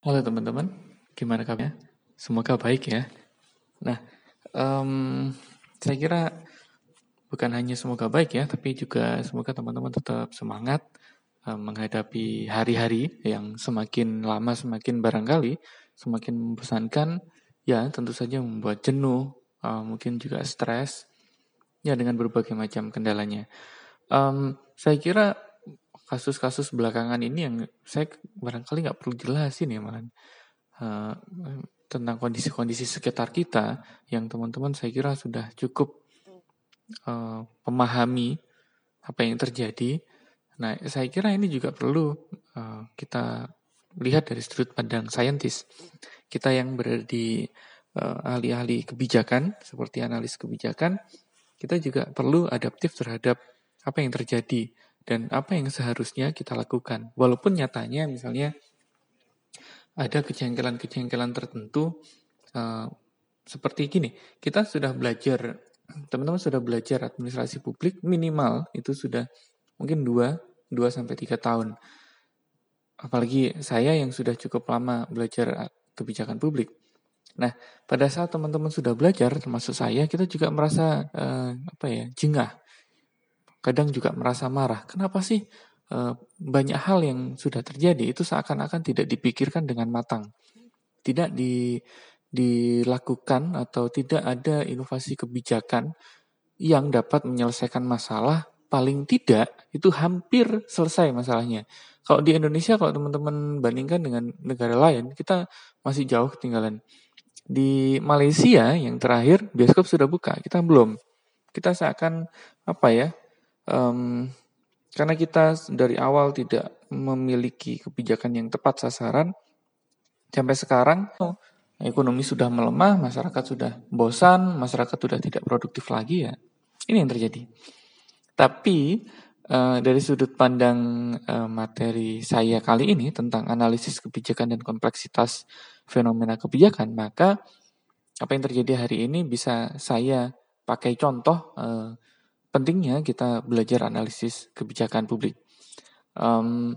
Halo teman-teman, gimana kabarnya? Semoga baik ya. Nah, um, saya kira bukan hanya semoga baik ya, tapi juga semoga teman-teman tetap semangat um, menghadapi hari-hari yang semakin lama semakin barangkali semakin membosankan, ya tentu saja membuat jenuh, uh, mungkin juga stres, ya dengan berbagai macam kendalanya. Um, saya kira kasus-kasus belakangan ini yang saya barangkali nggak perlu jelasin ya malah uh, tentang kondisi-kondisi sekitar kita yang teman-teman saya kira sudah cukup uh, memahami apa yang terjadi. Nah, saya kira ini juga perlu uh, kita lihat dari sudut pandang saintis. Kita yang berada di ahli-ahli uh, kebijakan, seperti analis kebijakan, kita juga perlu adaptif terhadap apa yang terjadi dan apa yang seharusnya kita lakukan. Walaupun nyatanya misalnya ada kejengkelan-kejengkelan tertentu uh, seperti gini, kita sudah belajar, teman-teman sudah belajar administrasi publik minimal itu sudah mungkin 2, 2 sampai 3 tahun. Apalagi saya yang sudah cukup lama belajar kebijakan publik. Nah, pada saat teman-teman sudah belajar, termasuk saya, kita juga merasa uh, apa ya jengah kadang juga merasa marah. Kenapa sih e, banyak hal yang sudah terjadi itu seakan-akan tidak dipikirkan dengan matang, tidak di, dilakukan atau tidak ada inovasi kebijakan yang dapat menyelesaikan masalah. Paling tidak itu hampir selesai masalahnya. Kalau di Indonesia, kalau teman-teman bandingkan dengan negara lain, kita masih jauh ketinggalan. Di Malaysia yang terakhir bioskop sudah buka, kita belum. Kita seakan apa ya um, karena kita dari awal tidak memiliki kebijakan yang tepat sasaran, sampai sekarang ekonomi sudah melemah, masyarakat sudah bosan, masyarakat sudah tidak produktif lagi ya. Ini yang terjadi. Tapi uh, dari sudut pandang uh, materi saya kali ini tentang analisis kebijakan dan kompleksitas fenomena kebijakan, maka apa yang terjadi hari ini bisa saya pakai contoh uh, pentingnya kita belajar analisis kebijakan publik. Um,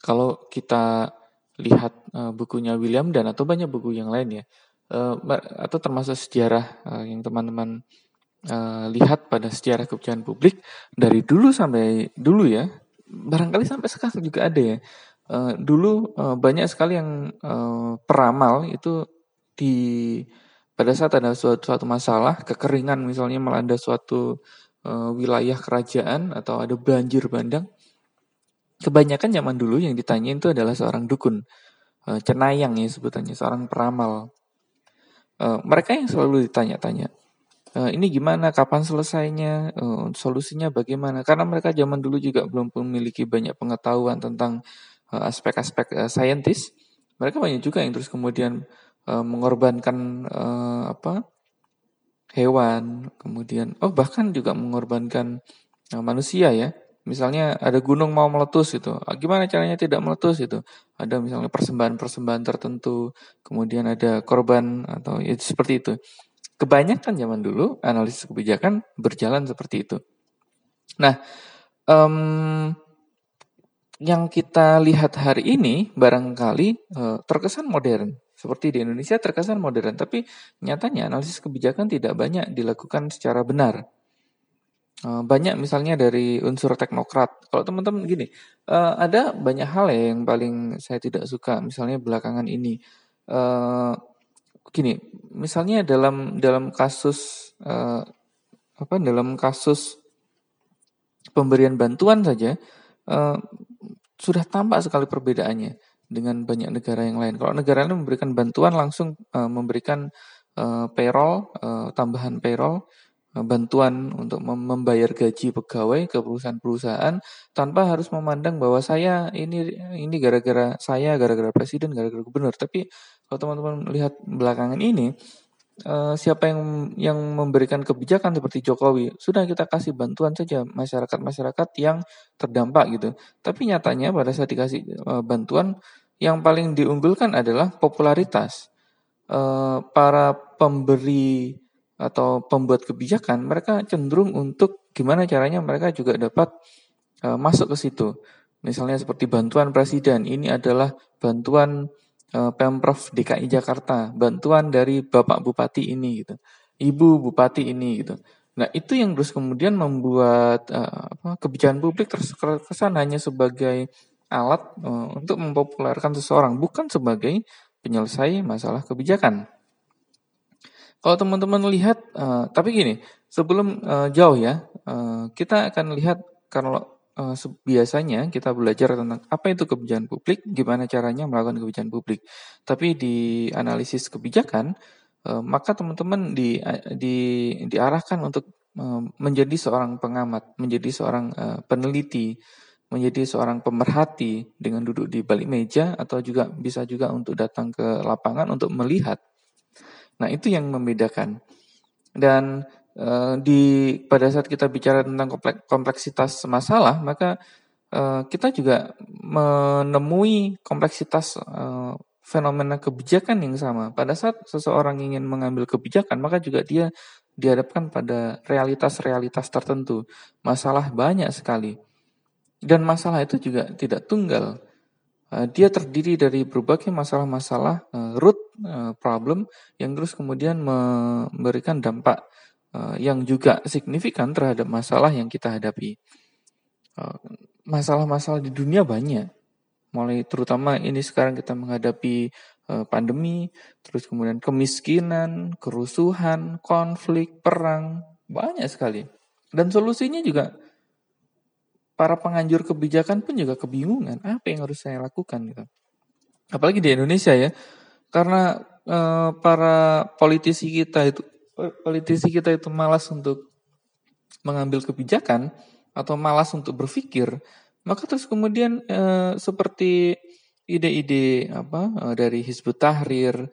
kalau kita lihat uh, bukunya William dan atau banyak buku yang lain ya, uh, atau termasuk sejarah uh, yang teman-teman uh, lihat pada sejarah kebijakan publik dari dulu sampai dulu ya, barangkali sampai sekarang juga ada ya. Uh, dulu uh, banyak sekali yang uh, peramal itu di pada saat ada suatu, suatu masalah kekeringan misalnya melanda suatu wilayah kerajaan atau ada banjir bandang, kebanyakan zaman dulu yang ditanya itu adalah seorang dukun, uh, cenayang ya sebutannya, seorang peramal. Uh, mereka yang selalu ditanya-tanya, ini gimana, kapan selesainya, solusinya bagaimana? Karena mereka zaman dulu juga belum memiliki banyak pengetahuan tentang aspek-aspek saintis. Mereka banyak juga yang terus kemudian mengorbankan apa hewan, kemudian oh bahkan juga mengorbankan uh, manusia ya. Misalnya ada gunung mau meletus itu, ah, gimana caranya tidak meletus itu? Ada misalnya persembahan-persembahan tertentu, kemudian ada korban atau ya, seperti itu. Kebanyakan zaman dulu analisis kebijakan berjalan seperti itu. Nah, um, yang kita lihat hari ini barangkali uh, terkesan modern seperti di Indonesia terkesan modern, tapi nyatanya analisis kebijakan tidak banyak dilakukan secara benar. Eh, banyak misalnya dari unsur teknokrat. Kalau teman-teman gini, eh, ada banyak hal ya yang paling saya tidak suka. Misalnya belakangan ini, eh, gini, misalnya dalam dalam kasus apa? Dalam kasus pemberian bantuan saja sudah tampak sekali perbedaannya dengan banyak negara yang lain. Kalau negara lain memberikan bantuan langsung uh, memberikan uh, payroll, uh, tambahan payroll, uh, bantuan untuk membayar gaji pegawai ke perusahaan-perusahaan tanpa harus memandang bahwa saya ini ini gara-gara saya, gara-gara presiden, gara-gara gubernur. Tapi kalau teman-teman lihat belakangan ini Uh, siapa yang yang memberikan kebijakan seperti Jokowi sudah kita kasih bantuan saja masyarakat-masyarakat yang terdampak gitu. Tapi nyatanya pada saat dikasih uh, bantuan yang paling diunggulkan adalah popularitas. E, para pemberi atau pembuat kebijakan mereka cenderung untuk gimana caranya mereka juga dapat e, masuk ke situ. Misalnya seperti bantuan presiden, ini adalah bantuan uh, Pemprov DKI Jakarta, bantuan dari Bapak Bupati ini gitu. Ibu Bupati ini gitu. Nah, itu yang terus kemudian membuat uh, apa, kebijakan publik terkesan hanya sebagai alat uh, untuk mempopulerkan seseorang, bukan sebagai penyelesai masalah kebijakan. Kalau teman-teman lihat, tapi gini, sebelum uh, jauh ya, kita akan lihat kalau uh, biasanya kita belajar tentang apa itu kebijakan publik, gimana caranya melakukan kebijakan publik. Tapi di analisis kebijakan, Eh, maka teman-teman di, di diarahkan untuk eh, menjadi seorang pengamat, menjadi seorang peneliti, menjadi seorang pemerhati dengan duduk di balik meja atau juga bisa juga untuk datang ke lapangan untuk melihat. Nah, itu yang membedakan. Dan di pada saat kita bicara tentang kompleksitas masalah, maka uh, kita juga menemui kompleksitas uh, fenomena kebijakan yang sama. Pada saat seseorang ingin mengambil kebijakan, maka juga dia dihadapkan pada realitas-realitas tertentu. Masalah banyak sekali. Dan masalah itu juga tidak tunggal. Eh, dia terdiri dari berbagai masalah-masalah eh, root eh, problem yang terus kemudian memberikan dampak yang juga signifikan terhadap masalah yang kita hadapi. Masalah-masalah di dunia banyak mulai terutama ini sekarang kita menghadapi uh, pandemi, terus kemudian kemiskinan, kerusuhan, konflik, perang, banyak sekali. Dan solusinya juga para penganjur kebijakan pun juga kebingungan apa yang harus saya lakukan gitu. Apalagi di Indonesia ya. Karena uh, para politisi kita itu politisi kita itu malas untuk mengambil kebijakan atau malas untuk berpikir, maka terus kemudian e, seperti ide-ide apa e, dari Hizbut Tahrir,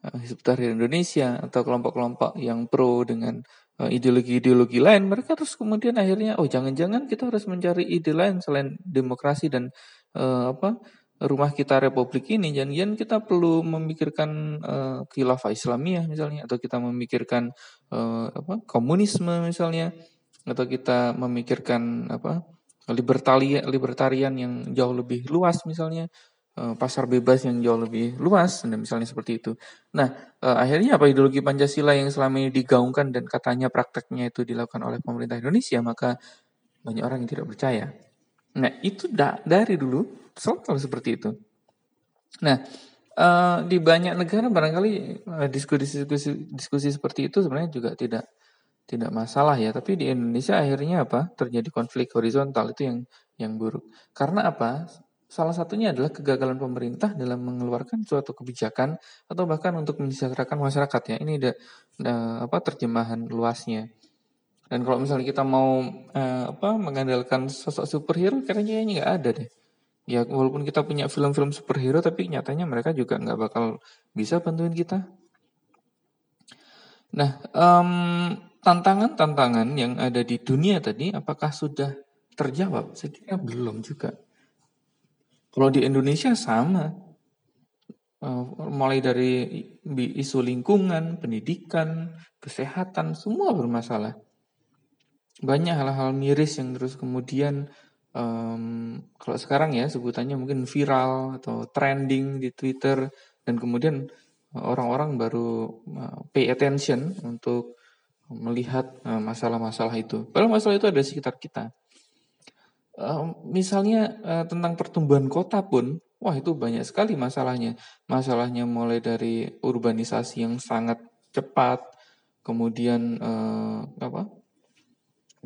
e, Hizbut Tahrir Indonesia atau kelompok-kelompok yang pro dengan ideologi-ideologi lain, mereka terus kemudian akhirnya oh jangan-jangan kita harus mencari ide lain selain demokrasi dan apa rumah kita republik ini jangan-jangan kita perlu memikirkan uh, khilafah Islamiyah misalnya atau kita memikirkan uh, apa komunisme misalnya atau kita memikirkan apa libertarian libertarian yang jauh lebih luas misalnya eh, pasar bebas yang jauh lebih luas dan misalnya seperti itu. Nah, eh, akhirnya apa ideologi Pancasila yang selama ini digaungkan dan katanya prakteknya itu dilakukan oleh pemerintah Indonesia, maka banyak orang yang tidak percaya. Nah, itu da dari dulu selalu seperti itu. Nah, eh, di banyak negara barangkali diskusi-diskusi diskusi seperti itu sebenarnya juga tidak tidak masalah ya. Tapi di Indonesia akhirnya apa? Terjadi konflik horizontal itu yang yang buruk. Karena apa? Salah satunya adalah kegagalan pemerintah dalam mengeluarkan suatu kebijakan atau bahkan untuk mensejahterakan masyarakat ya. Ini ada, ada apa terjemahan luasnya. Dan kalau misalnya kita mau eh, apa mengandalkan sosok superhero, kayaknya ini nggak ada deh. Ya walaupun kita punya film-film superhero, tapi nyatanya mereka juga nggak bakal bisa bantuin kita. Nah, um, tantangan-tantangan yang ada di dunia tadi apakah sudah terjawab? Saya kira belum juga. Kalau di Indonesia sama, uh, mulai dari isu lingkungan, pendidikan, kesehatan, semua bermasalah. Banyak hal-hal miris yang terus kemudian um, kalau sekarang ya sebutannya mungkin viral atau trending di Twitter dan kemudian orang-orang baru uh, pay attention untuk melihat eh, masalah-masalah itu. Padahal masalah itu ada di sekitar kita. Misalnya tentang pertumbuhan kota pun, wah itu banyak sekali masalahnya. Masalahnya mulai dari urbanisasi yang sangat cepat, kemudian apa?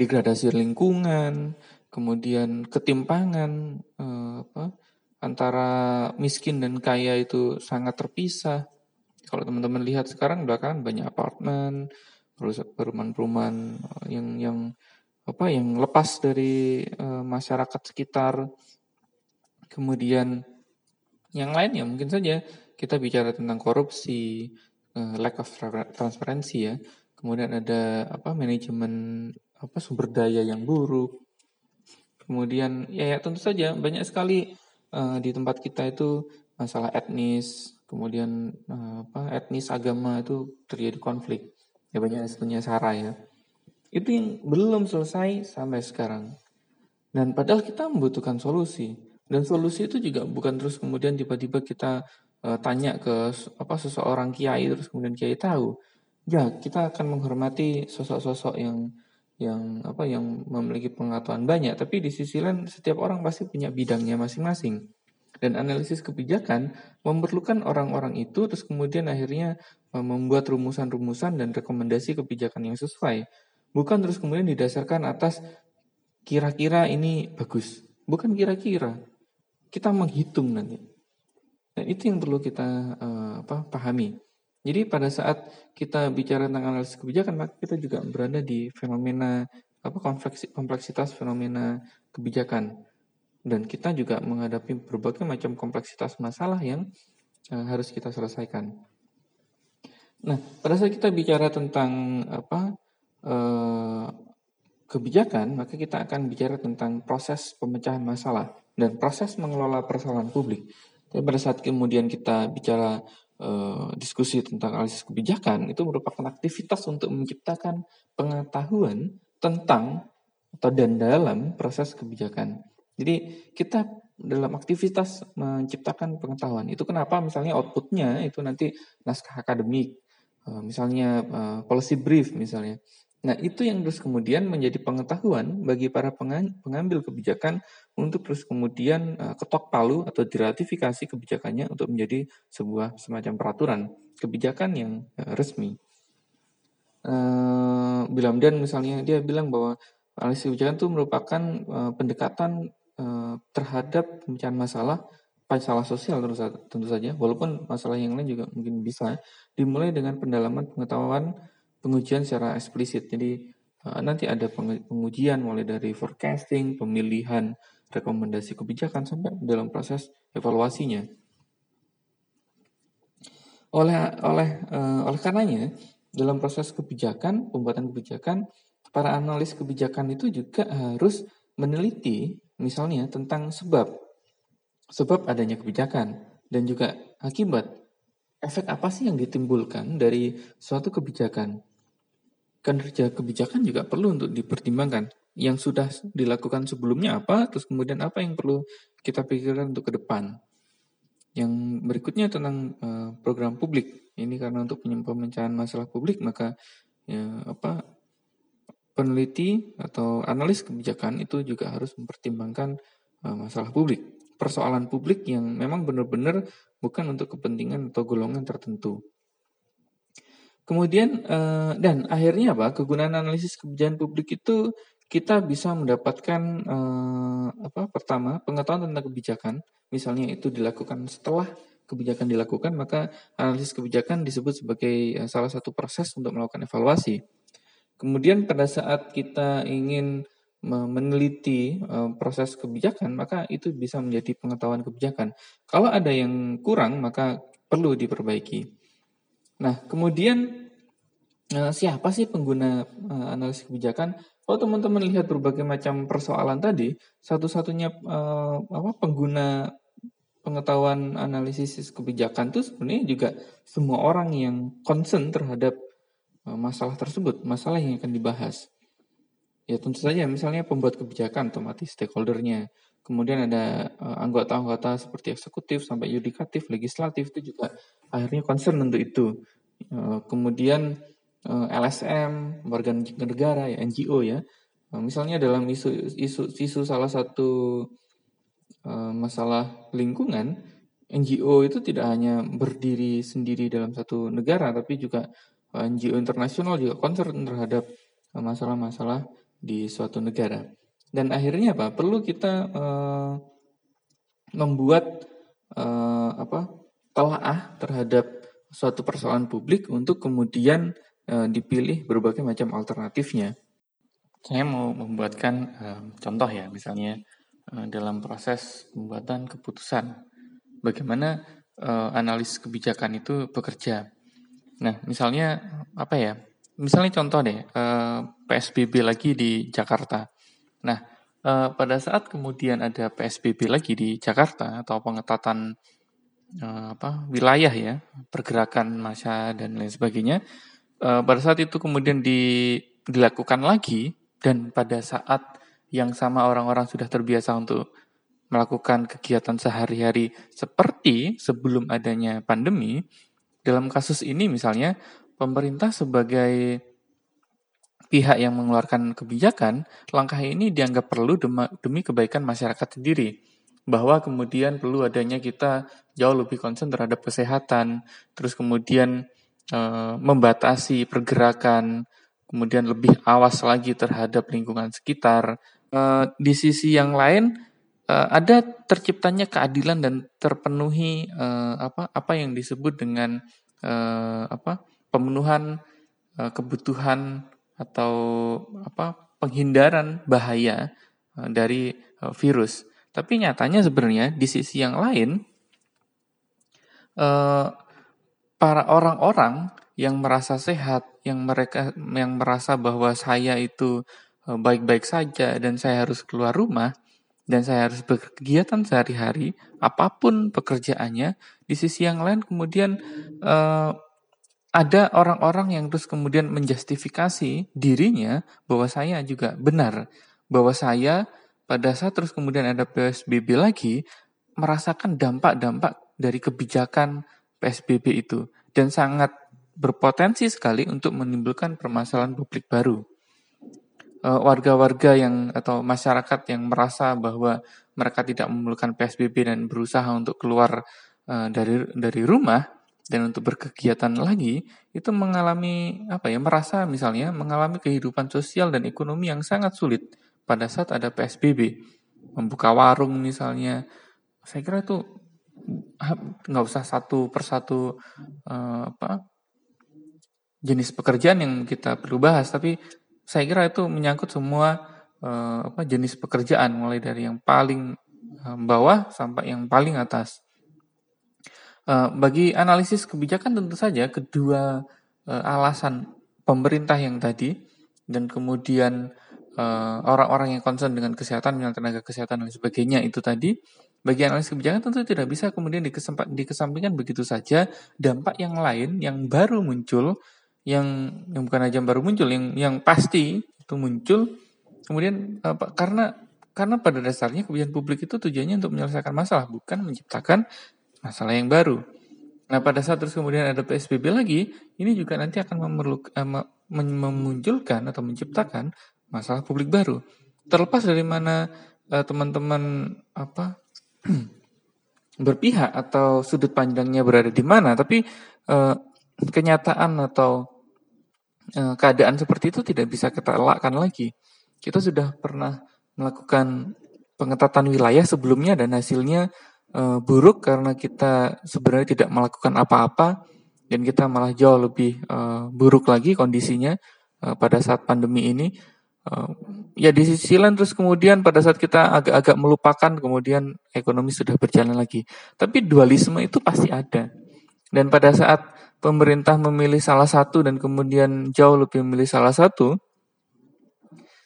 Degradasi lingkungan, kemudian ketimpangan uh, apa? antara miskin dan kaya itu sangat terpisah. Kalau teman-teman lihat sekarang belakangan banyak apartemen, perumahan-perumahan eh, yang yang apa yang lepas dari uh, masyarakat sekitar. Kemudian yang lain ya mungkin saja kita bicara tentang korupsi, uh, lack of transparency ya. Kemudian ada apa manajemen apa sumber daya yang buruk. Kemudian ya, ya tentu saja banyak sekali uh, di tempat kita itu masalah etnis, kemudian uh, apa etnis agama itu terjadi konflik ya banyak punya Sarah ya. Itu yang belum selesai sampai sekarang. Dan padahal kita membutuhkan solusi. Dan solusi itu juga bukan terus kemudian tiba-tiba kita uh, tanya ke apa seseorang kiai terus kemudian kiai tahu, ya kita akan menghormati sosok-sosok yang yang apa yang memiliki pengetahuan banyak, tapi di sisi lain setiap orang pasti punya bidangnya masing-masing. Dan analisis kebijakan memerlukan orang-orang itu terus kemudian akhirnya e, membuat rumusan-rumusan dan rekomendasi kebijakan yang sesuai. Bukan terus kemudian didasarkan atas kira-kira ini bagus. Bukan kira-kira. Kita menghitung nanti. Dan itu yang perlu kita uh, apa, pahami. Jadi pada saat kita bicara tentang analisis kebijakan, maka kita juga berada di fenomena apa kompleksitas fenomena kebijakan dan kita juga menghadapi berbagai macam kompleksitas masalah yang uh, harus kita selesaikan. Nah, pada saat kita bicara tentang apa uh, kebijakan, maka kita akan bicara tentang proses pemecahan masalah dan proses mengelola persoalan publik. Tapi pada saat kemudian kita bicara uh, diskusi tentang analisis kebijakan itu merupakan aktivitas untuk menciptakan pengetahuan tentang atau dan dalam proses kebijakan. Jadi kita dalam aktivitas menciptakan pengetahuan itu kenapa misalnya outputnya itu nanti naskah akademik, uh, misalnya uh, policy brief misalnya. Nah, itu yang terus kemudian menjadi pengetahuan bagi para pengambil kebijakan untuk terus kemudian uh, ketok palu atau diratifikasi kebijakannya untuk menjadi sebuah semacam peraturan kebijakan yang uh, resmi. Uh, Bilamdan misalnya dia bilang bahwa analisis kebijakan itu merupakan pendekatan terhadap pemecahan masalah masalah sosial tentu saja walaupun masalah yang lain juga mungkin bisa dimulai dengan pendalaman pengetahuan pengujian secara eksplisit. Jadi uh, nanti ada pengujian mulai dari forecasting, pemilihan rekomendasi kebijakan sampai dalam proses evaluasinya. Oleh oleh uh, oleh karenanya dalam proses kebijakan, pembuatan kebijakan, para analis kebijakan itu juga harus meneliti misalnya tentang sebab sebab adanya kebijakan dan juga akibat efek apa sih yang ditimbulkan dari suatu kebijakan kinerja kebijakan juga perlu untuk dipertimbangkan. Yang sudah dilakukan sebelumnya apa, terus kemudian apa yang perlu kita pikirkan untuk ke depan. Yang berikutnya tentang uh, program publik. Ini karena untuk pemecahan masalah publik maka ya, apa peneliti atau analis kebijakan itu juga harus mempertimbangkan uh, masalah publik. Persoalan publik yang memang benar-benar bukan untuk kepentingan atau golongan tertentu. Kemudian uh, dan akhirnya apa? Kegunaan analisis kebijakan publik itu kita bisa mendapatkan uh, apa? Pertama, pengetahuan tentang kebijakan. Misalnya itu dilakukan setelah kebijakan dilakukan, maka analisis kebijakan disebut sebagai uh, salah satu proses untuk melakukan evaluasi. Kemudian pada saat kita ingin meneliti proses kebijakan, maka itu bisa menjadi pengetahuan kebijakan. Kalau ada yang kurang, maka perlu diperbaiki. Nah, kemudian uh, siapa sih pengguna uh, analisis kebijakan? Kalau teman-teman lihat berbagai macam persoalan tadi, satu-satunya uh, apa pengguna pengetahuan analisis kebijakan itu sebenarnya juga semua orang yang concern terhadap uh, masalah tersebut, masalah yang akan dibahas. Ya tentu saja misalnya pembuat kebijakan otomatis stakeholdernya, kemudian ada anggota-anggota uh, seperti eksekutif sampai yudikatif, legislatif itu juga akhirnya concern untuk itu. Uh, kemudian LSM, warga negara ya NGO ya. Uh, misalnya dalam isu isu isu salah satu uh, masalah lingkungan, NGO itu tidak hanya berdiri sendiri dalam satu negara, tapi juga NGO internasional juga concern terhadap masalah-masalah di suatu negara. Dan akhirnya apa? Perlu kita membuat apa? telaah terhadap suatu persoalan publik untuk kemudian uh, dipilih berbagai macam alternatifnya. Saya mau membuatkan uh, contoh ya, misalnya uh, dalam proses pembuatan keputusan, bagaimana analis kebijakan itu bekerja. Nah, misalnya apa ya? Misalnya contoh deh, PSBB lagi di Jakarta. Nah, pada saat kemudian ada PSBB lagi di Jakarta atau pengetatan apa wilayah ya pergerakan massa dan lain sebagainya pada saat itu kemudian di, dilakukan lagi dan pada saat yang sama orang-orang sudah terbiasa untuk melakukan kegiatan sehari-hari seperti sebelum adanya pandemi, dalam kasus ini misalnya pemerintah sebagai pihak yang mengeluarkan kebijakan, langkah ini dianggap perlu demi kebaikan masyarakat sendiri. Bahwa kemudian perlu adanya kita jauh lebih konsen terhadap kesehatan, terus kemudian e, membatasi pergerakan, kemudian lebih awas lagi terhadap lingkungan sekitar. E, di sisi yang lain, e, ada terciptanya keadilan dan terpenuhi apa apa yang disebut dengan apa pemenuhan kebutuhan atau apa penghindaran bahaya dari virus. Tapi nyatanya sebenarnya di sisi yang lain para orang-orang yang merasa sehat, yang mereka yang merasa bahwa saya itu baik-baik saja dan saya harus keluar rumah dan saya harus berkegiatan sehari-hari apa pun pekerjaannya di sisi yang lain kemudian ada orang-orang yang terus kemudian menjustifikasi dirinya bahwa saya juga benar, bahwa saya pada saat terus kemudian ada PSBB lagi merasakan dampak-dampak dari kebijakan PSBB itu dan sangat berpotensi sekali untuk menimbulkan permasalahan publik baru. E, warga-warga yang atau masyarakat yang merasa bahwa mereka tidak memerlukan PSBB dan berusaha untuk keluar e, dari dari rumah dan untuk berkegiatan lagi itu mengalami apa ya merasa misalnya mengalami kehidupan sosial dan ekonomi yang sangat sulit pada saat ada PSBB membuka warung misalnya saya kira itu nggak usah satu persatu uh, apa jenis pekerjaan yang kita perlu bahas tapi saya kira itu menyangkut semua uh, apa jenis pekerjaan mulai dari yang paling uh, bawah sampai yang paling atas. Eh, bagi analisis kebijakan tentu saja kedua uh, alasan pemerintah yang tadi dan kemudian eh, orang-orang yang concern dengan kesehatan, dengan tenaga kesehatan dan sebagainya itu tadi, bagi analisis kebijakan tentu tidak bisa kemudian dikesempat, dikesampingkan begitu saja dampak yang lain yang baru muncul, yang yang bukan aja baru muncul, yang yang pasti itu muncul, kemudian apa, karena karena pada dasarnya kebijakan publik itu tujuannya untuk menyelesaikan masalah, bukan menciptakan masalah yang baru. Nah, pada saat terus kemudian ada PSBB lagi, ini juga nanti akan memerlukan, eh, memunculkan atau menciptakan masalah publik baru. Terlepas dari mana eh, teman-teman apa berpihak atau sudut pandangnya berada di mana, tapi eh, kenyataan atau eh, keadaan seperti itu tidak bisa kita elakkan lagi. Kita sudah pernah melakukan pengetatan wilayah sebelumnya dan hasilnya uh, buruk karena kita sebenarnya tidak melakukan apa-apa dan kita malah jauh lebih uh, buruk lagi kondisinya uh, pada saat pandemi ini. Uh, ya di sisi lain terus kemudian pada saat kita agak-agak melupakan kemudian ekonomi sudah berjalan lagi. Tapi dualisme itu pasti ada. Dan pada saat pemerintah memilih salah satu dan kemudian jauh lebih memilih salah satu,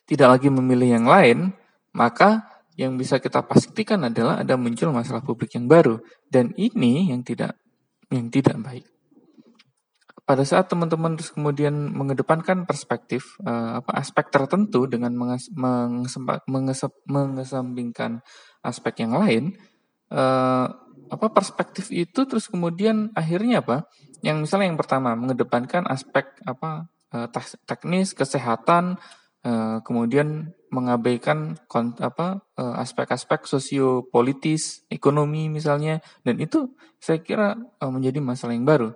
tidak lagi memilih yang lain, maka yang bisa kita pastikan adalah ada muncul masalah publik yang baru dan ini yang tidak yang tidak baik. Pada saat teman-teman terus kemudian mengedepankan perspektif uh, apa aspek tertentu dengan mengesampingkan aspek yang lain, uh, apa perspektif itu terus kemudian akhirnya apa? Yang misalnya yang pertama mengedepankan aspek apa uh, teknis kesehatan, uh, kemudian mengabaikan apa eh, aspek-aspek sosiopolitis, ekonomi misalnya, dan itu saya kira eh, menjadi masalah yang baru.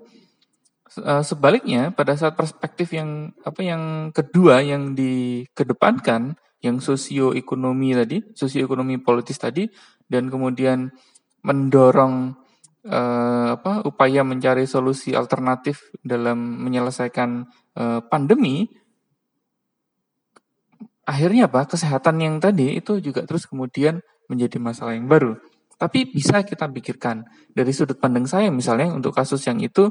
Eh, sebaliknya, pada saat perspektif yang apa yang kedua yang dikedepankan, yang sosioekonomi tadi, sosioekonomi politis tadi, dan kemudian mendorong eh, apa upaya mencari solusi alternatif dalam menyelesaikan eh, pandemi, akhirnya apa kesehatan yang tadi itu juga terus kemudian menjadi masalah yang baru. Tapi bisa kita pikirkan dari sudut pandang saya misalnya untuk kasus yang itu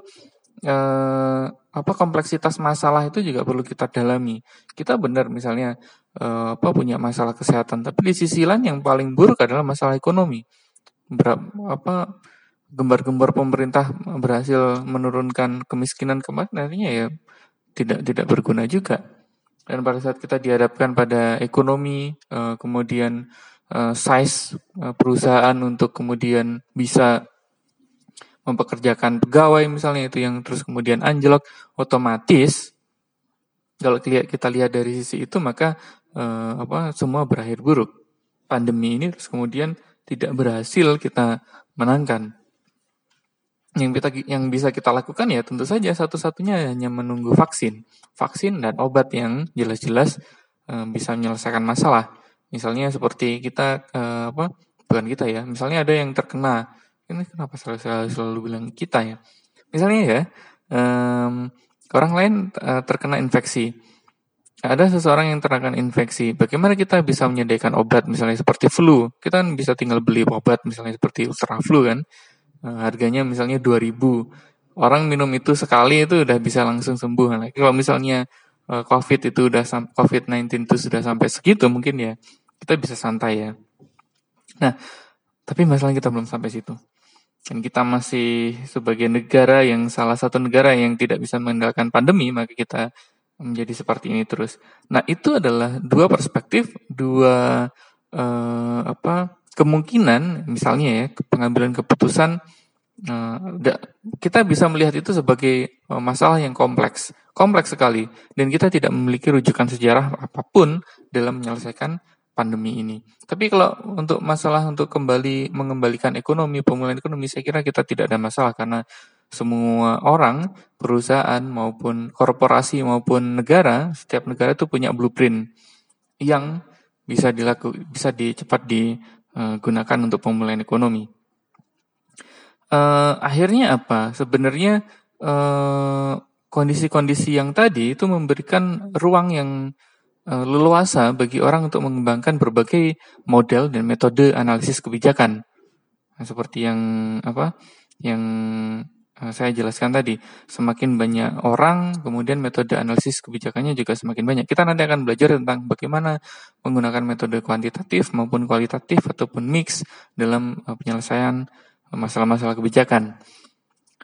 eh, apa kompleksitas masalah itu juga perlu kita dalami. Kita benar misalnya eh, apa punya masalah kesehatan, tapi di sisi lain yang paling buruk adalah masalah ekonomi. Ber, apa gembar-gembar pemerintah berhasil menurunkan kemiskinan kemarin akhirnya ya tidak tidak berguna juga. Dan pada saat kita dihadapkan pada ekonomi, uh, kemudian uh, size uh, perusahaan untuk kemudian bisa mempekerjakan pegawai misalnya itu yang terus kemudian anjlok otomatis kalau kita lihat dari sisi itu maka uh, apa semua berakhir buruk. Pandemi ini terus kemudian tidak berhasil kita menangkan. Yang kita yang bisa kita lakukan ya tentu saja satu-satunya hanya menunggu vaksin. Vaksin dan obat yang jelas-jelas uh, bisa menyelesaikan masalah. Misalnya seperti kita uh, apa bukan kita ya misalnya ada yang terkena ini kenapa selalu, selalu, selalu bilang kita ya? Misalnya ya um, orang lain uh, terkena infeksi. Ada seseorang yang terkena infeksi. Bagaimana kita bisa menyediakan obat misalnya seperti flu? Kita kan bisa tinggal beli obat misalnya seperti ultra flu kan? Uh, harganya misalnya 2000 orang minum itu sekali itu udah bisa langsung sembuh. Nah, kalau misalnya uh, covid itu udah covid 19 itu sudah sampai segitu mungkin ya kita bisa santai ya. Nah tapi masalah kita belum sampai situ dan kita masih sebagai negara yang salah satu negara yang tidak bisa mengendalikan pandemi, maka kita menjadi seperti ini terus. Nah, itu adalah dua perspektif, dua uh, apa kemungkinan, misalnya ya pengambilan keputusan. Uh, kita bisa melihat itu sebagai uh, masalah yang kompleks, kompleks sekali, dan kita tidak memiliki rujukan sejarah apa pun dalam menyelesaikan pandemi ini. Tapi kalau untuk masalah untuk kembali mengembalikan ekonomi, pemulihan ekonomi, saya kira kita tidak ada masalah karena semua orang, perusahaan maupun korporasi maupun negara, setiap negara itu punya blueprint yang bisa dilaku, bisa dicepat digunakan untuk pemulihan ekonomi. Uh, akhirnya apa? Sebenarnya kondisi eh, kondisi-kondisi yang tadi itu memberikan ruang yang leluasa bagi orang untuk mengembangkan berbagai model dan metode analisis kebijakan. Nah, seperti yang apa? Yang uh, saya jelaskan tadi, semakin banyak orang, kemudian metode analisis kebijakannya juga semakin banyak. Kita nanti akan belajar tentang bagaimana menggunakan metode kuantitatif maupun kualitatif ataupun mix dalam uh, penyelesaian masalah-masalah kebijakan.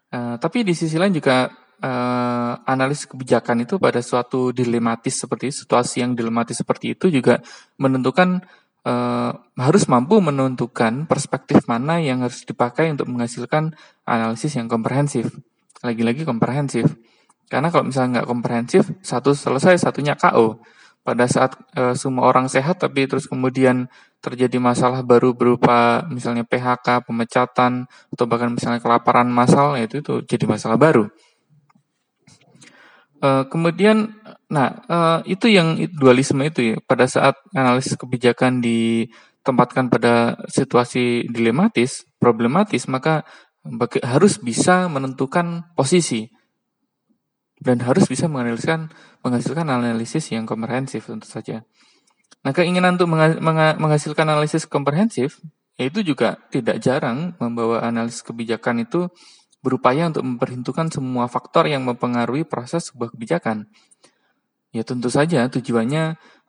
Uh, tapi di sisi lain juga uh, analis kebijakan itu pada suatu dilematis seperti situasi yang dilematis seperti itu juga menentukan uh, harus mampu menentukan perspektif mana yang harus dipakai untuk menghasilkan analisis yang komprehensif. Lagi-lagi komprehensif. Karena kalau misalnya nggak komprehensif, satu selesai, satunya KO. Pada saat uh, semua orang sehat, tapi terus kemudian terjadi masalah baru berupa misalnya PHK, pemecatan, atau bahkan misalnya kelaparan massal, ya itu, itu jadi masalah baru. Uh, kemudian, nah uh, itu yang dualisme itu ya. Pada saat analisis kebijakan ditempatkan pada situasi dilematis, problematis, maka harus bisa menentukan posisi dan harus bisa menganaliskan menghasilkan analisis yang komprehensif tentu saja. Nah, keinginan untuk menghasilkan analisis komprehensif itu juga tidak jarang membawa analisis kebijakan itu berupaya untuk memperhitungkan semua faktor yang mempengaruhi proses sebuah kebijakan. Ya tentu saja tujuannya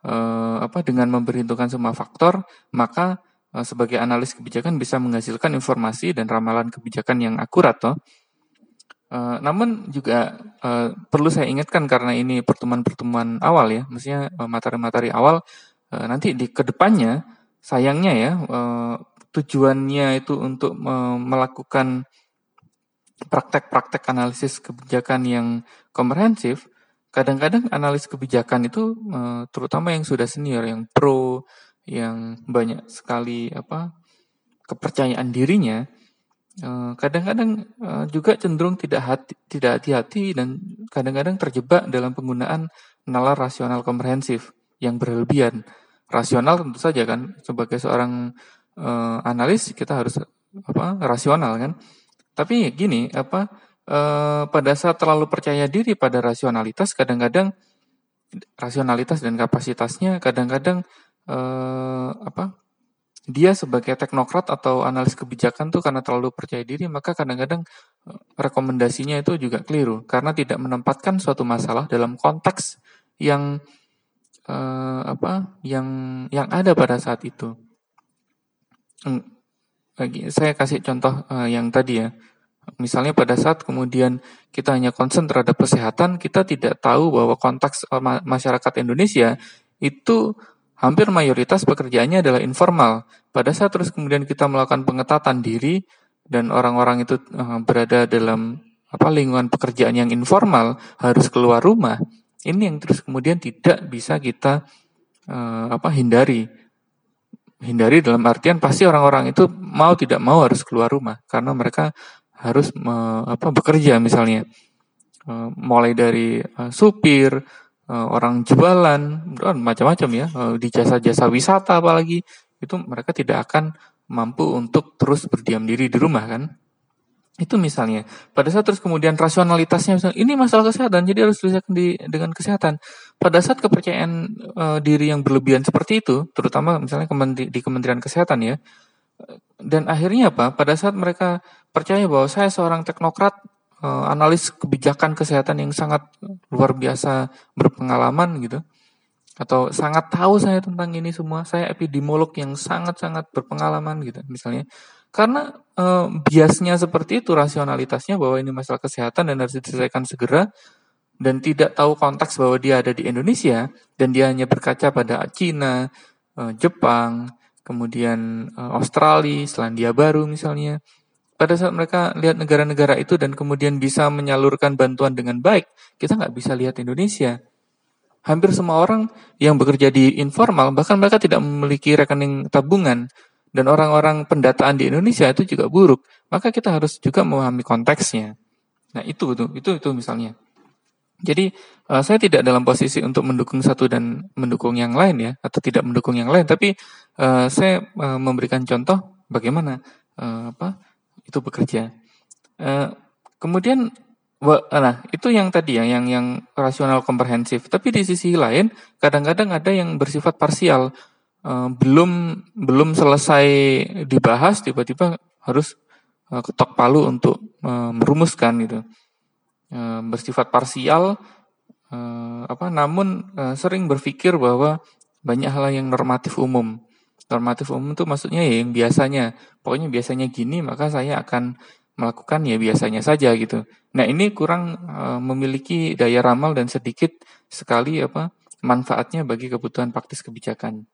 eh, apa dengan memperhitungkan semua faktor, maka eh, sebagai analis kebijakan bisa menghasilkan informasi dan ramalan kebijakan yang akurat toh. Eh, namun juga eh, perlu saya ingatkan karena ini pertemuan-pertemuan awal ya, maksudnya eh, materi-materi awal nanti di ke depannya sayangnya ya tujuannya itu untuk melakukan praktek-praktek analisis kebijakan yang komprehensif, kadang-kadang analis kebijakan itu eh, terutama yang sudah senior, yang pro, yang banyak sekali apa kepercayaan dirinya, eh, kadang-kadang eh, juga cenderung tidak hati, tidak hati-hati dan kadang-kadang terjebak dalam penggunaan nalar rasional komprehensif yang berlebihan. Rasional tentu saja kan sebagai seorang analis kita harus apa rasional kan tapi gini, apa eh, pada saat terlalu percaya diri pada rasionalitas, kadang-kadang rasionalitas dan kapasitasnya kadang-kadang eh, apa dia sebagai teknokrat atau analis kebijakan tuh karena terlalu percaya diri maka kadang-kadang eh, rekomendasinya itu juga keliru karena tidak menempatkan suatu masalah dalam konteks yang eh, apa yang yang ada pada saat itu. Hmm, saya kasih contoh uh, yang tadi ya. Misalnya pada saat kemudian kita hanya konsen terhadap kesehatan, kita tidak tahu bahwa konteks uh, masyarakat Indonesia itu hampir mayoritas pekerjaannya adalah informal. Pada saat terus kemudian kita melakukan pengetatan diri dan orang-orang itu uh, berada dalam apa lingkungan pekerjaan yang informal harus keluar rumah. Ini yang terus kemudian tidak bisa kita uh, apa hindari. Hindari dalam artian pasti orang-orang itu mau tidak mau harus keluar rumah karena mereka harus me, apa bekerja misalnya. Uh, mulai dari uh, supir, uh, orang jualan, macam-macam ya, uh, di jasa-jasa wisata apalagi itu mereka tidak akan mampu untuk terus berdiam diri di rumah kan. Itu misalnya. Pada saat terus kemudian rasionalitasnya misalnya, ini masalah kesehatan, jadi harus diselesaikan di, dengan kesehatan. Pada saat kepercayaan uh, diri yang berlebihan seperti itu, terutama misalnya kementri, di Kementerian Kesehatan ya, dan akhirnya apa? Pada saat mereka percaya bahwa saya seorang teknokrat, uh, analis kebijakan kesehatan yang sangat luar biasa berpengalaman gitu, atau sangat tahu saya tentang ini semua, saya epidemiolog yang sangat-sangat berpengalaman gitu misalnya. Karena eh, biasnya seperti itu rasionalitasnya bahwa ini masalah kesehatan dan harus diselesaikan segera dan tidak tahu konteks bahwa dia ada di Indonesia dan dia hanya berkaca pada Cina, eh, Jepang, kemudian eh, Australia, Selandia Baru misalnya. Pada saat mereka lihat negara-negara itu dan kemudian bisa menyalurkan bantuan dengan baik, kita nggak bisa lihat Indonesia hampir semua orang yang bekerja di informal, bahkan mereka tidak memiliki rekening tabungan, dan orang-orang pendataan di Indonesia itu juga buruk, maka kita harus juga memahami konteksnya. Nah itu itu itu itu misalnya. Jadi uh, saya tidak dalam posisi untuk mendukung satu dan mendukung yang lain ya, atau tidak mendukung yang lain, tapi uh, saya uh, memberikan contoh bagaimana uh, apa itu bekerja. Uh, kemudian Nah, itu yang tadi ya, yang yang rasional komprehensif. Tapi di sisi lain, kadang-kadang ada yang bersifat parsial, belum belum selesai dibahas, tiba-tiba harus uh, ketok palu untuk merumuskan gitu. Uh, bersifat parsial, uh, apa? Namun uh, sering berpikir bahwa banyak hal yang normatif umum. Normatif umum itu maksudnya ya yang biasanya, pokoknya biasanya gini, maka saya akan melakukan ya biasanya saja gitu. Nah ini kurang memiliki daya ramal dan sedikit sekali apa manfaatnya bagi kebutuhan praktis kebijakan.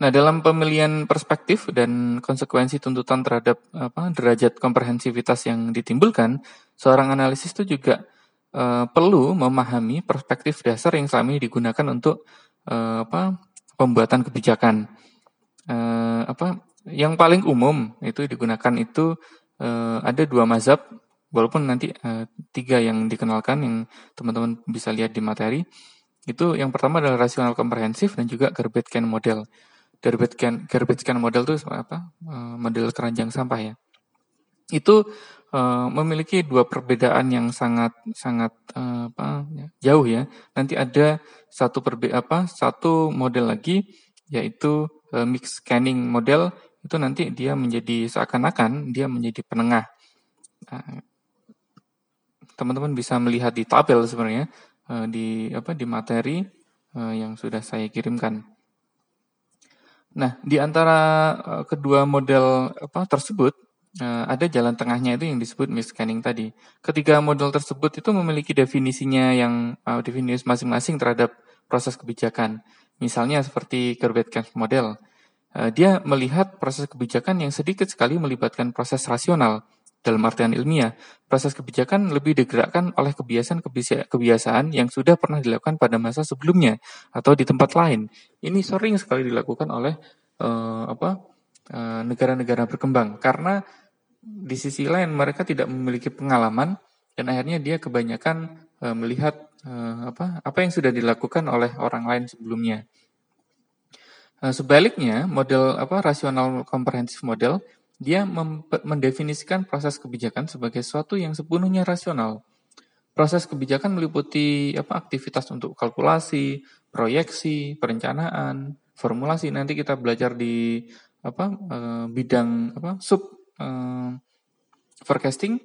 Nah dalam pemilihan perspektif dan konsekuensi tuntutan terhadap apa derajat komprehensivitas yang ditimbulkan, seorang analisis itu juga uh, perlu memahami perspektif dasar yang selama ini digunakan untuk uh, apa pembuatan kebijakan. Uh, apa yang paling umum itu digunakan itu uh, ada dua mazhab, walaupun nanti uh, tiga yang dikenalkan yang teman-teman bisa lihat di materi. Itu yang pertama adalah rasional komprehensif dan juga can model. Garbage can, garbage can model itu apa? Uh, model keranjang sampah ya. Itu uh, memiliki dua perbedaan yang sangat sangat uh, apa ya, jauh ya. Nanti ada satu perbe apa satu model lagi yaitu uh, mix scanning model itu nanti dia menjadi seakan-akan dia menjadi penengah. Nah, teman-teman bisa melihat di tabel sebenarnya eh, di apa di materi eh, yang sudah saya kirimkan. Nah, di antara eh, kedua model apa tersebut ada jalan tengahnya itu yang disebut scanning tadi. Ketiga model tersebut itu memiliki definisinya yang definisi masing-masing terhadap proses kebijakan. Misalnya seperti Kerbetkans model Eh, dia melihat proses kebijakan yang sedikit sekali melibatkan proses rasional dalam artian ilmiah. Proses kebijakan lebih digerakkan oleh kebiasaan-kebiasaan yang sudah pernah dilakukan pada masa sebelumnya atau di tempat lain. Ini sering sekali dilakukan oleh uh, apa uh, negara-negara berkembang karena di sisi lain mereka tidak memiliki pengalaman dan akhirnya dia kebanyakan uh, melihat uh, apa apa yang sudah dilakukan oleh orang lain sebelumnya. Sebaliknya, model apa rasional komprehensif model dia mendefinisikan proses kebijakan sebagai sesuatu yang sepenuhnya rasional. Proses kebijakan meliputi apa aktivitas untuk kalkulasi, proyeksi, perencanaan, formulasi. Nanti kita belajar di apa eh, bidang apa sub eh, forecasting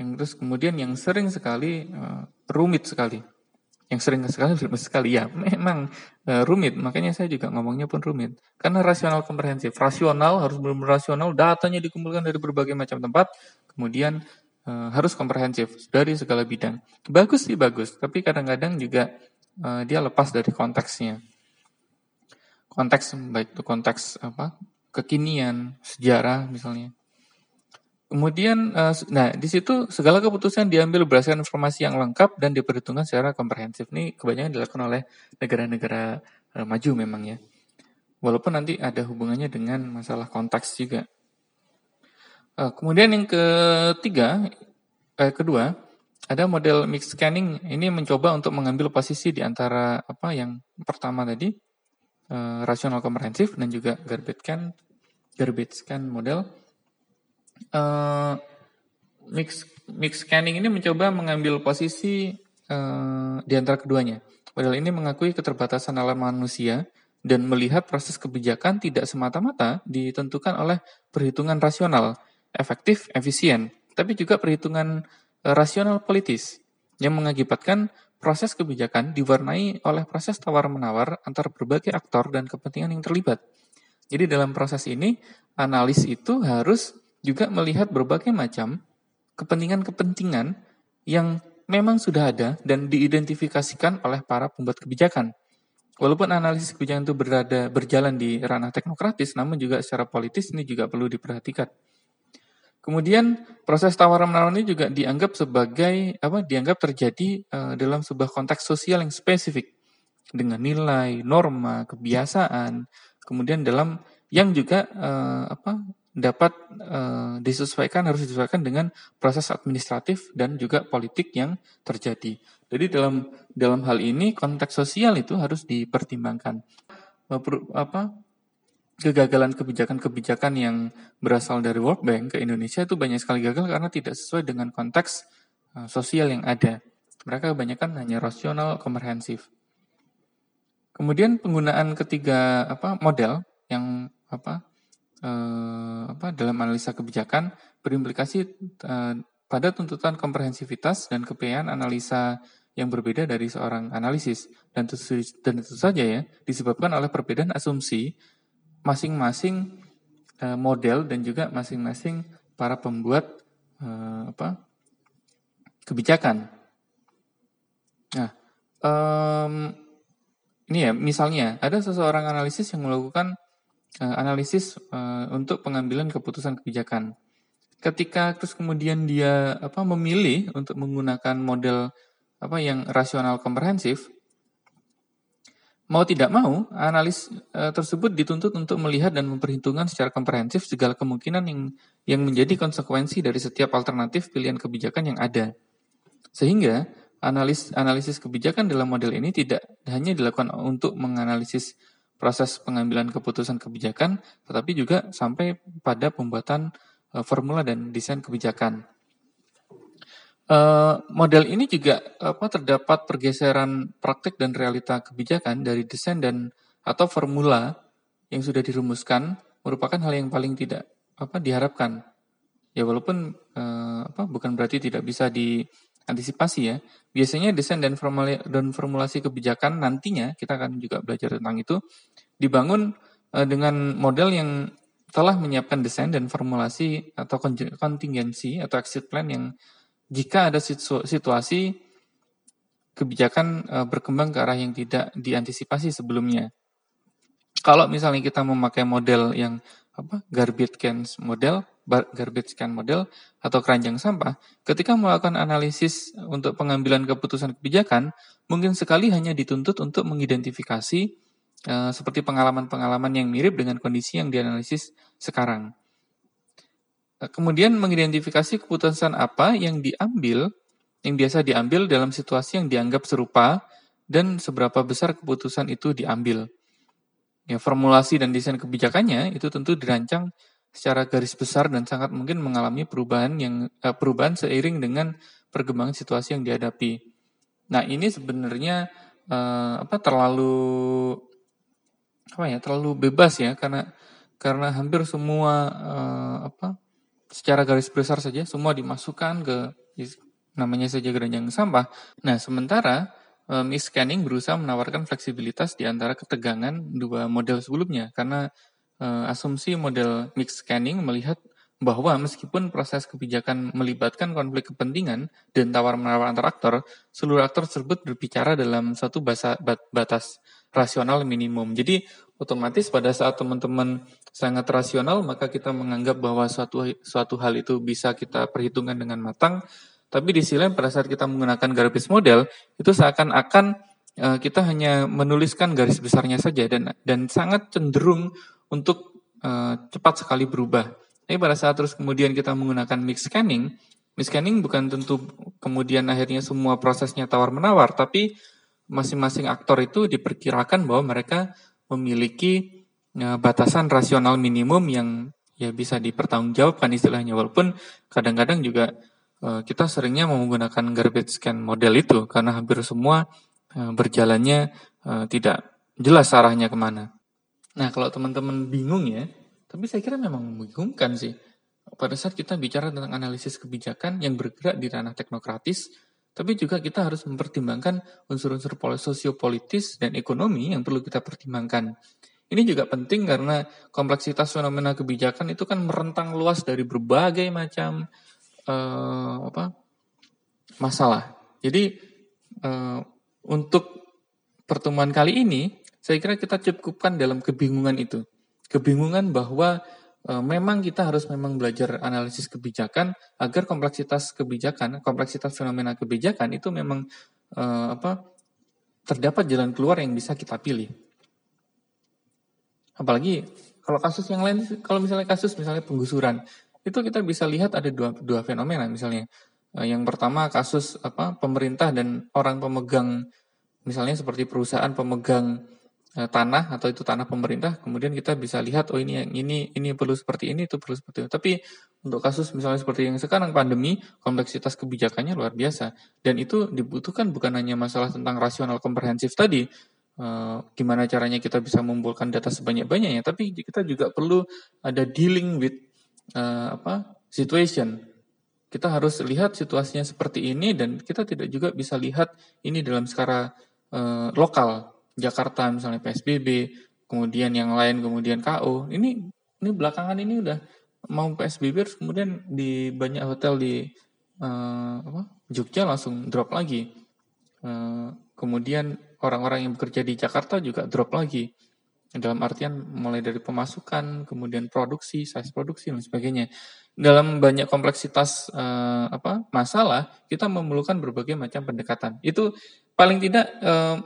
yang terus kemudian yang sering sekali eh, rumit sekali yang sering sekali sekali. Ya memang uh, rumit. Makanya saya juga ngomongnya pun rumit. Karena rasional komprehensif. Rasional harus benar-benar rasional. Datanya dikumpulkan dari berbagai macam tempat. Kemudian uh, harus komprehensif dari segala bidang. Bagus sih bagus. Tapi kadang-kadang juga uh, dia lepas dari konteksnya. Konteks baik itu konteks apa? Kekinian, sejarah misalnya. Kemudian, uh, nah di situ segala keputusan diambil berdasarkan informasi yang lengkap dan diperhitungkan secara komprehensif. Ini kebanyakan dilakukan oleh negara-negara uh, maju memang ya. Walaupun nanti ada hubungannya dengan masalah konteks juga. Uh, kemudian yang ketiga, eh, kedua, ada model mix scanning. Ini mencoba untuk mengambil posisi di antara apa yang pertama tadi, uh, rasional komprehensif dan juga garbage scan, garbage scan model uh, mix mix scanning ini mencoba mengambil posisi uh, di antara keduanya. Model ini mengakui keterbatasan alam manusia dan melihat proses kebijakan tidak semata-mata ditentukan oleh perhitungan rasional, efektif, efisien, tapi juga perhitungan uh, rasional politis yang mengakibatkan proses kebijakan diwarnai oleh proses tawar-menawar antar berbagai aktor dan kepentingan yang terlibat. Jadi dalam proses ini, analis itu harus juga melihat berbagai macam kepentingan-kepentingan yang memang sudah ada dan diidentifikasikan oleh para pembuat kebijakan. Walaupun analisis kebijakan itu berada berjalan di ranah teknokratis, namun juga secara politis ini juga perlu diperhatikan. Kemudian proses tawaran menawar ini juga dianggap sebagai apa? Dianggap terjadi uh, dalam sebuah konteks sosial yang spesifik dengan nilai, norma, kebiasaan, kemudian dalam yang juga uh, apa? Dapat uh, disesuaikan harus disesuaikan dengan proses administratif dan juga politik yang terjadi. Jadi dalam dalam hal ini konteks sosial itu harus dipertimbangkan. Apa kegagalan kebijakan-kebijakan yang berasal dari World Bank ke Indonesia itu banyak sekali gagal karena tidak sesuai dengan konteks uh, sosial yang ada. Mereka kebanyakan hanya rasional komprehensif. Kemudian penggunaan ketiga apa model yang apa eh, apa dalam analisa kebijakan berimplikasi eh, pada tuntutan komprehensivitas dan kepeaan analisa yang berbeda dari seorang analisis dan tentu, dan tentu saja ya disebabkan oleh perbedaan asumsi masing-masing eh, model dan juga masing-masing para pembuat eh, apa kebijakan. Nah, um, ini ya misalnya ada seseorang analisis yang melakukan analisis uh, untuk pengambilan keputusan kebijakan. Ketika terus kemudian dia apa memilih untuk menggunakan model apa yang rasional komprehensif, mau tidak mau analis uh, tersebut dituntut untuk melihat dan memperhitungkan secara komprehensif segala kemungkinan yang yang menjadi konsekuensi dari setiap alternatif pilihan kebijakan yang ada. Sehingga analis analisis kebijakan dalam model ini tidak hanya dilakukan untuk menganalisis proses pengambilan keputusan kebijakan, tetapi juga sampai pada pembuatan uh, formula dan desain kebijakan. Uh, model ini juga apa terdapat pergeseran praktik dan realita kebijakan dari desain dan atau formula yang sudah dirumuskan merupakan hal yang paling tidak apa diharapkan. Ya walaupun uh, apa bukan berarti tidak bisa diantisipasi ya. Biasanya desain dan formulasi kebijakan nantinya kita akan juga belajar tentang itu dibangun uh, dengan model yang telah menyiapkan desain dan formulasi atau kontingensi atau exit plan yang jika ada situasi kebijakan uh, berkembang ke arah yang tidak diantisipasi sebelumnya. Kalau misalnya kita memakai model yang apa garbage can model, garbage can model atau keranjang sampah, ketika melakukan analisis untuk pengambilan keputusan kebijakan, mungkin sekali hanya dituntut untuk mengidentifikasi uh, seperti pengalaman-pengalaman yang mirip dengan kondisi yang dianalisis sekarang. Uh, kemudian mengidentifikasi keputusan apa yang diambil, yang biasa diambil dalam situasi yang dianggap serupa dan seberapa besar keputusan itu diambil. Ya, formulasi dan desain kebijakannya itu tentu dirancang secara garis besar dan sangat mungkin mengalami perubahan yang uh, perubahan seiring dengan perkembangan situasi yang dihadapi. Nah, ini sebenarnya uh, apa terlalu apa ya terlalu bebas ya karena karena hampir semua uh, apa secara garis besar saja semua dimasukkan ke namanya saja keranjang sampah. Nah sementara uh, Miss Scanning berusaha menawarkan fleksibilitas di antara ketegangan dua model sebelumnya karena uh, asumsi model mix scanning melihat bahwa meskipun proses kebijakan melibatkan konflik kepentingan dan tawar-menawar antar aktor, seluruh aktor tersebut berbicara dalam satu bahasa batas rasional minimum. Jadi otomatis pada saat teman-teman sangat rasional, maka kita menganggap bahwa suatu suatu hal itu bisa kita perhitungkan dengan matang. Tapi di sisi lain pada saat kita menggunakan garbage model, itu seakan-akan uh, kita hanya menuliskan garis besarnya saja dan dan sangat cenderung untuk uh, cepat sekali berubah. Tapi pada saat terus kemudian kita menggunakan mix scanning, mix scanning bukan tentu kemudian akhirnya semua prosesnya tawar-menawar, tapi masing-masing aktor itu diperkirakan bahwa mereka memiliki ya, batasan rasional minimum yang ya bisa dipertanggungjawabkan istilahnya. Walaupun kadang-kadang juga uh, kita seringnya menggunakan garbage scan model itu karena hampir semua uh, berjalannya uh, tidak jelas arahnya ke mana. Nah kalau teman-teman bingung ya, tapi saya kira memang membingungkan sih. Pada saat kita bicara tentang analisis kebijakan yang bergerak di ranah teknokratis, tapi juga kita harus mempertimbangkan unsur-unsur sosiopolitis dan ekonomi yang perlu kita pertimbangkan. Ini juga penting karena kompleksitas fenomena kebijakan itu kan merentang luas dari berbagai macam uh, apa masalah. Jadi uh, untuk pertemuan kali ini, saya kira kita cukupkan dalam kebingungan itu kebingungan bahwa e, memang kita harus memang belajar analisis kebijakan agar kompleksitas kebijakan, kompleksitas fenomena kebijakan itu memang e, apa terdapat jalan keluar yang bisa kita pilih. Apalagi kalau kasus yang lain, kalau misalnya kasus misalnya penggusuran, itu kita bisa lihat ada dua, dua fenomena misalnya. E, yang pertama kasus apa pemerintah dan orang pemegang misalnya seperti perusahaan pemegang Eh, tanah atau itu tanah pemerintah, kemudian kita bisa lihat oh ini yang ini ini perlu seperti ini itu perlu seperti itu. Tapi untuk kasus misalnya seperti yang sekarang pandemi, kompleksitas kebijakannya luar biasa dan itu dibutuhkan bukan hanya masalah tentang rasional komprehensif tadi, uh, gimana caranya kita bisa mengumpulkan data sebanyak-banyaknya, tapi kita juga perlu ada dealing with uh, apa situation. Kita harus lihat situasinya seperti ini dan kita tidak juga bisa lihat ini dalam skala uh, lokal Jakarta misalnya PSBB, kemudian yang lain kemudian KO. Ini ini belakangan ini udah mau PSBB terus kemudian di banyak hotel di uh, apa, Jogja langsung drop lagi. Uh, kemudian orang-orang yang bekerja di Jakarta juga drop lagi. Dalam artian mulai dari pemasukan, kemudian produksi, size produksi dan sebagainya. Dalam banyak kompleksitas uh, apa masalah, kita memerlukan berbagai macam pendekatan. Itu paling tidak uh,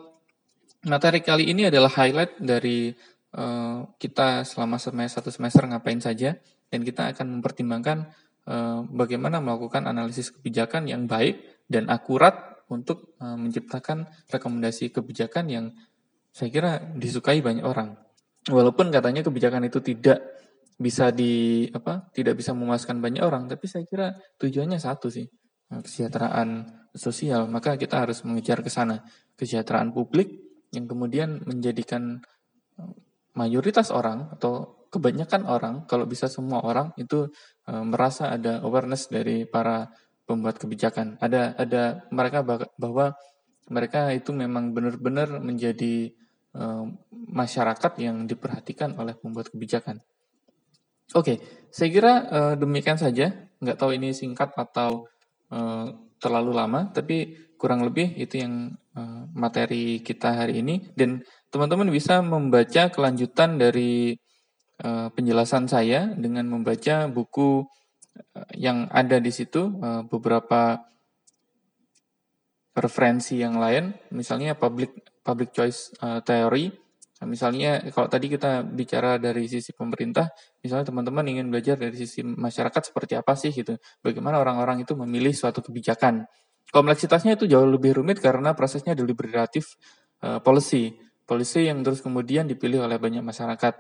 Materi kali ini adalah highlight dari uh, kita selama semester satu semester ngapain saja dan kita akan mempertimbangkan bagaimana melakukan analisis kebijakan yang baik dan akurat untuk menciptakan rekomendasi kebijakan yang saya kira disukai banyak orang. Walaupun katanya kebijakan itu tidak bisa di apa tidak bisa memuaskan banyak orang, tapi saya kira tujuannya satu sih kesejahteraan sosial. Maka kita harus mengejar ke sana kesejahteraan publik yang kemudian menjadikan eh, mayoritas orang atau kebanyakan orang, kalau bisa semua orang itu e, merasa ada awareness dari para pembuat kebijakan. Ada ada mereka bahwa mereka itu memang benar-benar menjadi e, masyarakat yang diperhatikan oleh pembuat kebijakan. Oke, saya kira e, demikian saja. Nggak tahu ini singkat atau e, terlalu lama, tapi kurang lebih itu yang uh, materi kita hari ini dan teman-teman bisa membaca kelanjutan dari uh, penjelasan saya dengan membaca buku yang ada di situ uh, beberapa referensi yang lain misalnya public public choice uh, theory misalnya kalau tadi kita bicara dari sisi pemerintah misalnya teman-teman ingin belajar dari sisi masyarakat seperti apa sih gitu bagaimana orang-orang itu memilih suatu kebijakan Kompleksitasnya itu jauh lebih rumit karena prosesnya deliberatif uh, policy, policy yang terus kemudian dipilih oleh banyak masyarakat.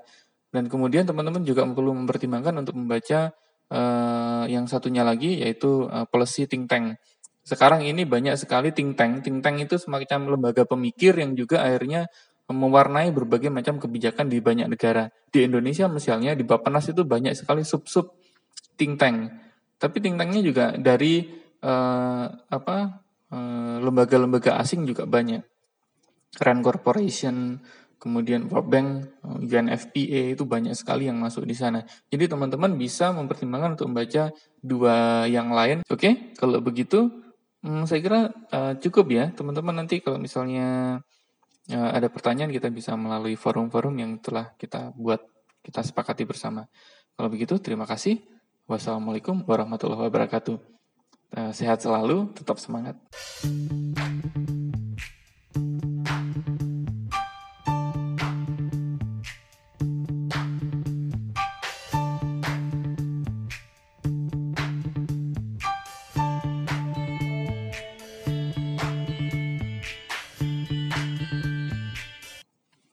Dan kemudian teman-teman juga perlu mempertimbangkan untuk membaca uh, yang satunya lagi yaitu uh, policy think tank. Sekarang ini banyak sekali think tank. Think tank itu semacam lembaga pemikir yang juga akhirnya mewarnai berbagai macam kebijakan di banyak negara. Di Indonesia misalnya di Bapenas itu banyak sekali sub-sub think tank. Tapi think tanknya juga dari uh, apa eh, lembaga-lembaga asing juga banyak. Rand Corporation kemudian World Bank, UNFPA itu banyak sekali yang masuk di sana. Jadi teman-teman bisa mempertimbangkan untuk membaca dua yang lain. Oke, kalau begitu hmm, saya kira uh, cukup ya teman-teman nanti kalau misalnya uh, ada pertanyaan kita bisa melalui forum-forum yang telah kita buat kita sepakati bersama. Kalau begitu terima kasih. Wassalamualaikum warahmatullahi wabarakatuh. Uh, sehat selalu, tetap semangat.